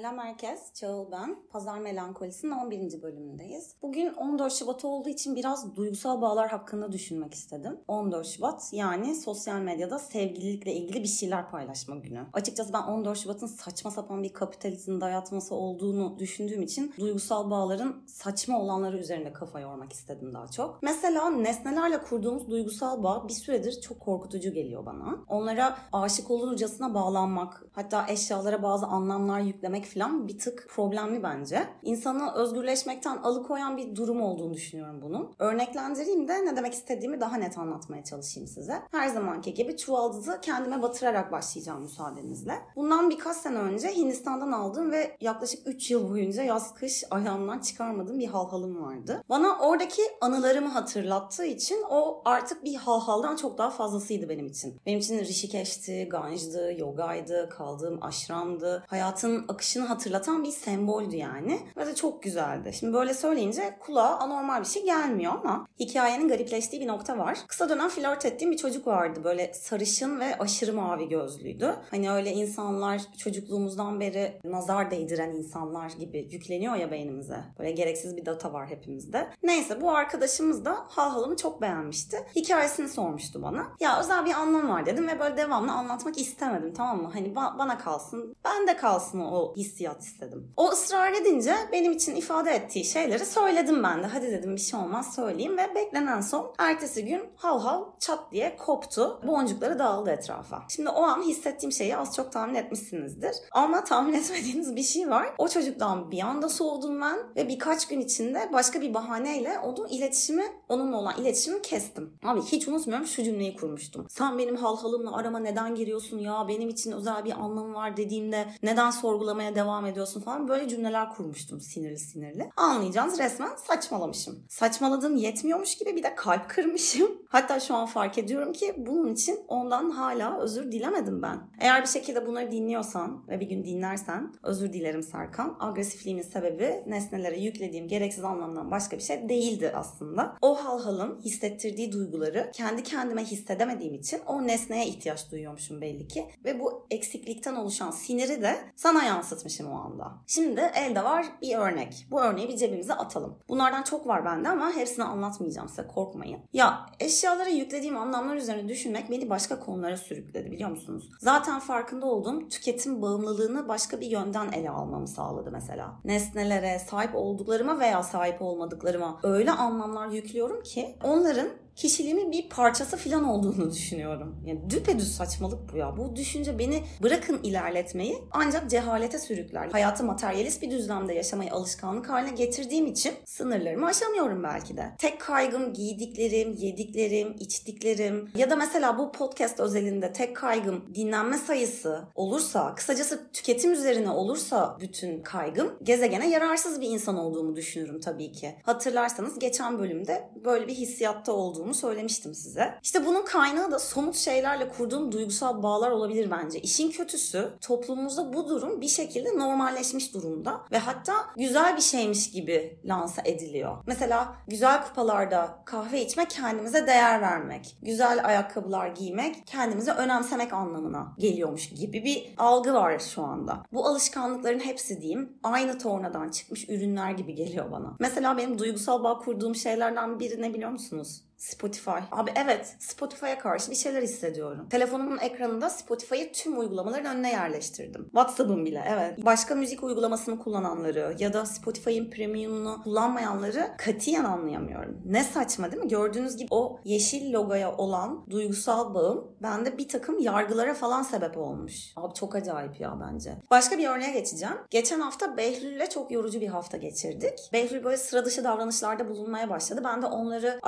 Selam herkes, Çağıl ben. Pazar Melankolisi'nin 11. bölümündeyiz. Bugün 14 Şubat olduğu için biraz duygusal bağlar hakkında düşünmek istedim. 14 Şubat yani sosyal medyada sevgililikle ilgili bir şeyler paylaşma günü. Açıkçası ben 14 Şubat'ın saçma sapan bir kapitalizm dayatması olduğunu düşündüğüm için duygusal bağların saçma olanları üzerinde kafa yormak istedim daha çok. Mesela nesnelerle kurduğumuz duygusal bağ bir süredir çok korkutucu geliyor bana. Onlara aşık olurcasına bağlanmak, hatta eşyalara bazı anlamlar yüklemek falan bir tık problemli bence. İnsanı özgürleşmekten alıkoyan bir durum olduğunu düşünüyorum bunun. Örneklendireyim de ne demek istediğimi daha net anlatmaya çalışayım size. Her zamanki gibi çuvaldızı kendime batırarak başlayacağım müsaadenizle. Bundan birkaç sene önce Hindistan'dan aldığım ve yaklaşık 3 yıl boyunca yaz kış ayağımdan çıkarmadığım bir halhalım vardı. Bana oradaki anılarımı hatırlattığı için o artık bir halhaldan çok daha fazlasıydı benim için. Benim için Rishikesh'ti, Ganj'dı, yogaydı, kaldığım aşramdı. Hayatın akışını hatırlatan bir semboldü yani. Ve de çok güzeldi. Şimdi böyle söyleyince kulağa anormal bir şey gelmiyor ama hikayenin garipleştiği bir nokta var. Kısa dönem flört ettiğim bir çocuk vardı. Böyle sarışın ve aşırı mavi gözlüydü. Hani öyle insanlar çocukluğumuzdan beri nazar değdiren insanlar gibi yükleniyor ya beynimize. Böyle gereksiz bir data var hepimizde. Neyse bu arkadaşımız da halhalımı çok beğenmişti. Hikayesini sormuştu bana. Ya özel bir anlam var dedim ve böyle devamlı anlatmak istemedim tamam mı? Hani ba- bana kalsın, ben de kalsın o hissiyat istedim. O ısrar edince benim için ifade ettiği şeyleri söyledim ben de. Hadi dedim bir şey olmaz söyleyeyim ve beklenen son ertesi gün hav hav çat diye koptu. Boncukları dağıldı etrafa. Şimdi o an hissettiğim şeyi az çok tahmin etmişsinizdir. Ama tahmin etmediğiniz bir şey var. O çocuktan bir anda soğudum ben ve birkaç gün içinde başka bir bahaneyle onun iletişimi, onunla olan iletişimi kestim. Abi hiç unutmuyorum şu cümleyi kurmuştum. Sen benim halhalımla arama neden giriyorsun ya? Benim için özel bir anlamı var dediğimde neden sorgulamaya devam ediyorsun falan böyle cümleler kurmuştum sinirli sinirli. Anlayacağınız resmen saçmalamışım. Saçmaladığım yetmiyormuş gibi bir de kalp kırmışım. Hatta şu an fark ediyorum ki bunun için ondan hala özür dilemedim ben. Eğer bir şekilde bunları dinliyorsan ve bir gün dinlersen özür dilerim Serkan. Agresifliğimin sebebi nesnelere yüklediğim gereksiz anlamdan başka bir şey değildi aslında. O halhalın hissettirdiği duyguları kendi kendime hissedemediğim için o nesneye ihtiyaç duyuyormuşum belli ki. Ve bu eksiklikten oluşan siniri de sana yansıtmışım o anda. Şimdi elde var bir örnek. Bu örneği bir cebimize atalım. Bunlardan çok var bende ama hepsini anlatmayacağım size korkmayın. Ya eşyalara yüklediğim anlamlar üzerine düşünmek beni başka konulara sürükledi biliyor musunuz? Zaten farkında olduğum tüketim bağımlılığını başka bir yönden ele almamı sağladı mesela. Nesnelere, sahip olduklarıma veya sahip olmadıklarıma öyle anlamlar yüklüyorum ki onların kişiliğimin bir parçası falan olduğunu düşünüyorum. Yani düpedüz saçmalık bu ya. Bu düşünce beni bırakın ilerletmeyi ancak cehalete sürükler. Hayatı materyalist bir düzlemde yaşamayı alışkanlık haline getirdiğim için sınırlarımı aşamıyorum belki de. Tek kaygım giydiklerim, yediklerim, içtiklerim ya da mesela bu podcast özelinde tek kaygım dinlenme sayısı olursa, kısacası tüketim üzerine olursa bütün kaygım gezegene yararsız bir insan olduğumu düşünürüm tabii ki. Hatırlarsanız geçen bölümde böyle bir hissiyatta olduğumu söylemiştim size. İşte bunun kaynağı da somut şeylerle kurduğum duygusal bağlar olabilir bence. İşin kötüsü toplumumuzda bu durum bir şekilde normalleşmiş durumda ve hatta güzel bir şeymiş gibi lanse ediliyor. Mesela güzel kupalarda kahve içmek kendimize değer vermek, güzel ayakkabılar giymek kendimize önemsemek anlamına geliyormuş gibi bir algı var şu anda. Bu alışkanlıkların hepsi diyeyim aynı tornadan çıkmış ürünler gibi geliyor bana. Mesela benim duygusal bağ kurduğum şeylerden biri ne biliyor musunuz? Spotify. Abi evet Spotify'a karşı bir şeyler hissediyorum. Telefonumun ekranında Spotify'ı tüm uygulamaların önüne yerleştirdim. WhatsApp'ım bile evet. Başka müzik uygulamasını kullananları ya da Spotify'ın premiumunu kullanmayanları katiyen anlayamıyorum. Ne saçma değil mi? Gördüğünüz gibi o yeşil logoya olan duygusal bağım bende bir takım yargılara falan sebep olmuş. Abi çok acayip ya bence. Başka bir örneğe geçeceğim. Geçen hafta Behlül'le çok yorucu bir hafta geçirdik. Behlül böyle sıra dışı davranışlarda bulunmaya başladı. Ben de onları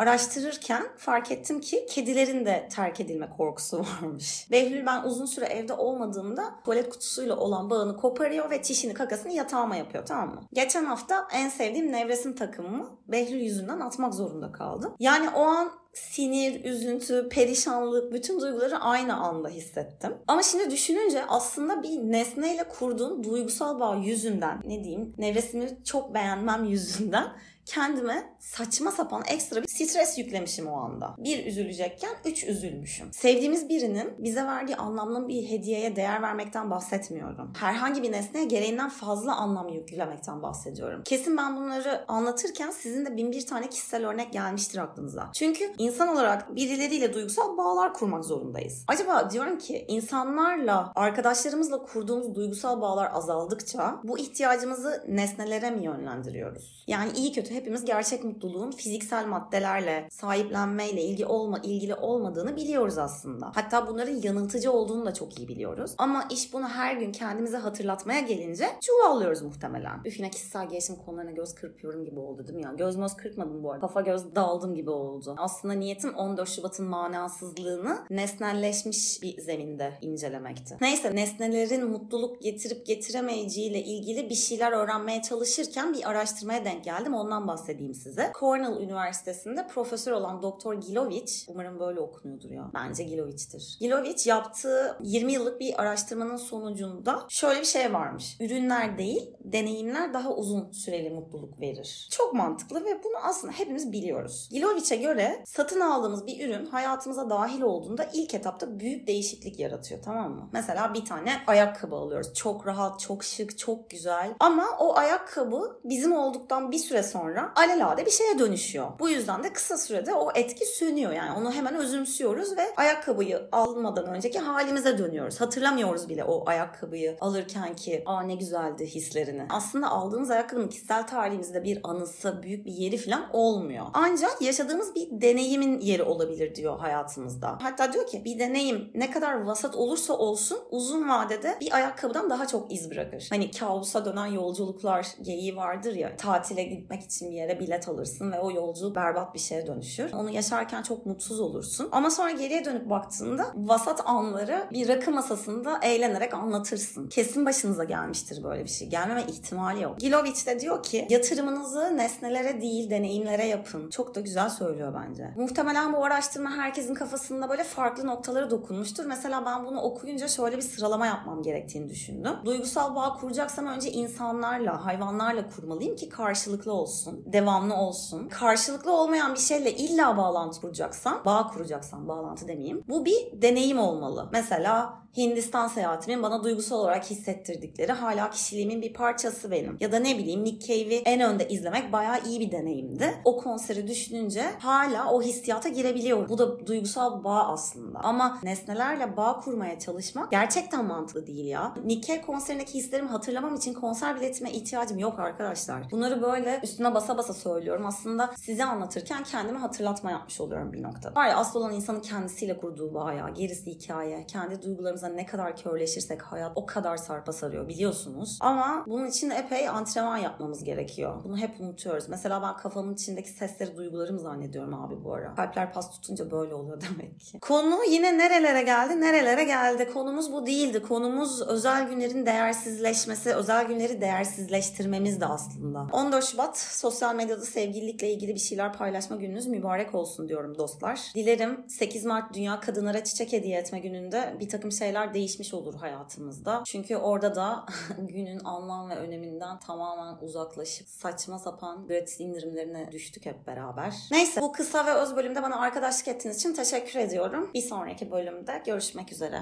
araştırırken fark ettim ki kedilerin de terk edilme korkusu varmış. Behlül ben uzun süre evde olmadığımda tuvalet kutusuyla olan bağını koparıyor ve çişini kakasını yatağıma yapıyor tamam mı? Geçen hafta en sevdiğim nevresim takımımı Behlül yüzünden atmak zorunda kaldım. Yani o an sinir, üzüntü, perişanlık bütün duyguları aynı anda hissettim. Ama şimdi düşününce aslında bir nesneyle kurduğum duygusal bağ yüzünden ne diyeyim nevresimi çok beğenmem yüzünden kendime saçma sapan ekstra bir stres yüklemişim o anda. Bir üzülecekken üç üzülmüşüm. Sevdiğimiz birinin bize verdiği anlamlı bir hediyeye değer vermekten bahsetmiyorum. Herhangi bir nesneye gereğinden fazla anlam yüklemekten bahsediyorum. Kesin ben bunları anlatırken sizin de bin bir tane kişisel örnek gelmiştir aklınıza. Çünkü insan olarak birileriyle duygusal bağlar kurmak zorundayız. Acaba diyorum ki insanlarla, arkadaşlarımızla kurduğumuz duygusal bağlar azaldıkça bu ihtiyacımızı nesnelere mi yönlendiriyoruz? Yani iyi kötü hepimiz gerçek mutluluğun fiziksel maddelerle, sahiplenmeyle ilgi olma, ilgili olmadığını biliyoruz aslında. Hatta bunların yanıltıcı olduğunu da çok iyi biliyoruz. Ama iş bunu her gün kendimize hatırlatmaya gelince çuvallıyoruz muhtemelen. Üf yine kişisel gelişim konularına göz kırpıyorum gibi oldu değil mi ya? Göz göz kırpmadım bu arada. Kafa göz daldım gibi oldu. Aslında niyetim 14 Şubat'ın manasızlığını nesnelleşmiş bir zeminde incelemekti. Neyse nesnelerin mutluluk getirip getiremeyeceğiyle ilgili bir şeyler öğrenmeye çalışırken bir araştırmaya denk geldim. Ondan bahsedeyim size. Cornell Üniversitesi'nde profesör olan Doktor Gilovich, umarım böyle okunuyordur ya. Bence Gilovich'tir. Gilovich yaptığı 20 yıllık bir araştırmanın sonucunda şöyle bir şey varmış. Ürünler değil, deneyimler daha uzun süreli mutluluk verir. Çok mantıklı ve bunu aslında hepimiz biliyoruz. Gilovich'e göre satın aldığımız bir ürün hayatımıza dahil olduğunda ilk etapta büyük değişiklik yaratıyor tamam mı? Mesela bir tane ayakkabı alıyoruz. Çok rahat, çok şık, çok güzel. Ama o ayakkabı bizim olduktan bir süre sonra alelade bir şeye dönüşüyor. Bu yüzden de kısa sürede o etki sönüyor. Yani onu hemen özümsüyoruz ve ayakkabıyı almadan önceki halimize dönüyoruz. Hatırlamıyoruz bile o ayakkabıyı alırken ki aa ne güzeldi hislerini. Aslında aldığımız ayakkabının kişisel tarihimizde bir anısı, büyük bir yeri falan olmuyor. Ancak yaşadığımız bir deneyimin yeri olabilir diyor hayatımızda. Hatta diyor ki bir deneyim ne kadar vasat olursa olsun uzun vadede bir ayakkabıdan daha çok iz bırakır. Hani kabusa dönen yolculuklar geyiği vardır ya tatile gitmek için bir yere bilet alırsın ve o yolculuk berbat bir şeye dönüşür. Onu yaşarken çok mutsuz olursun. Ama sonra geriye dönüp baktığında vasat anları bir rakı masasında eğlenerek anlatırsın. Kesin başınıza gelmiştir böyle bir şey. Gelmeme ihtimali yok. Gilovich de diyor ki yatırımınızı nesnelere değil deneyimlere yapın. Çok da güzel söylüyor bence. Muhtemelen bu araştırma herkesin kafasında böyle farklı noktalara dokunmuştur. Mesela ben bunu okuyunca şöyle bir sıralama yapmam gerektiğini düşündüm. Duygusal bağ kuracaksam önce insanlarla, hayvanlarla kurmalıyım ki karşılıklı olsun, devamlı olsun. Karşılıklı olmayan bir şeyle illa bağlantı kuracaksam, bağ kuracaksam, bağlantı demeyeyim. Bu bir deneyim olmalı. Mesela Hindistan seyahatimin bana duygusal olarak hissettirdikleri hala kişiliğimin bir parçası benim. Ya da ne bileyim Nick Cave'i en önde izlemek bayağı iyi bir deneyimdi. O konseri düşününce hala o hissiyata girebiliyorum. Bu da duygusal bağ aslında. Ama nesnelerle bağ kurmaya çalışmak gerçekten mantıklı değil ya. Nick Cave konserindeki hislerimi hatırlamam için konser biletime ihtiyacım yok arkadaşlar. Bunları böyle üstüne basa basa söylüyorum. Aslında size anlatırken kendime hatırlatma yapmış oluyorum bir noktada. Var ya asıl olan insanın kendisiyle kurduğu bağ ya. Gerisi hikaye. Kendi duygularımıza ne kadar körleşirsek hayat o kadar sarpa sarıyor biliyorsunuz. Ama bunun için epey antrenman yapmamız gerekiyor. Bunu hep unutuyoruz. Mesela ben kafamın içindeki sesleri duygularım zannediyorum abi bu ara. Kalpler pas tutunca böyle oluyor demek ki. Konu yine nerelere geldi? Nerelere geldi? Konumuz bu değildi. Konumuz özel günlerin değersizleşmesi, özel günleri değersizleştirmemiz de aslında. 14 Şubat sosyal medyada sevgililikle ilgili bir şeyler paylaşma gününüz mübarek olsun diyorum dostlar. Dilerim 8 Mart Dünya Kadınlara Çiçek Hediye Etme gününde bir takım şeyler değişmiş olur hayatımızda. Çünkü orada da günün anlam ve öneminden tamamen uzaklaşıp saçma sapan gratis indirimlerine düştük hep beraber. Neyse bu kısa ve öz bölümde bana arkadaşlık ettiğiniz için teşekkür ediyorum. Bir sonraki bölümde görüşmek üzere.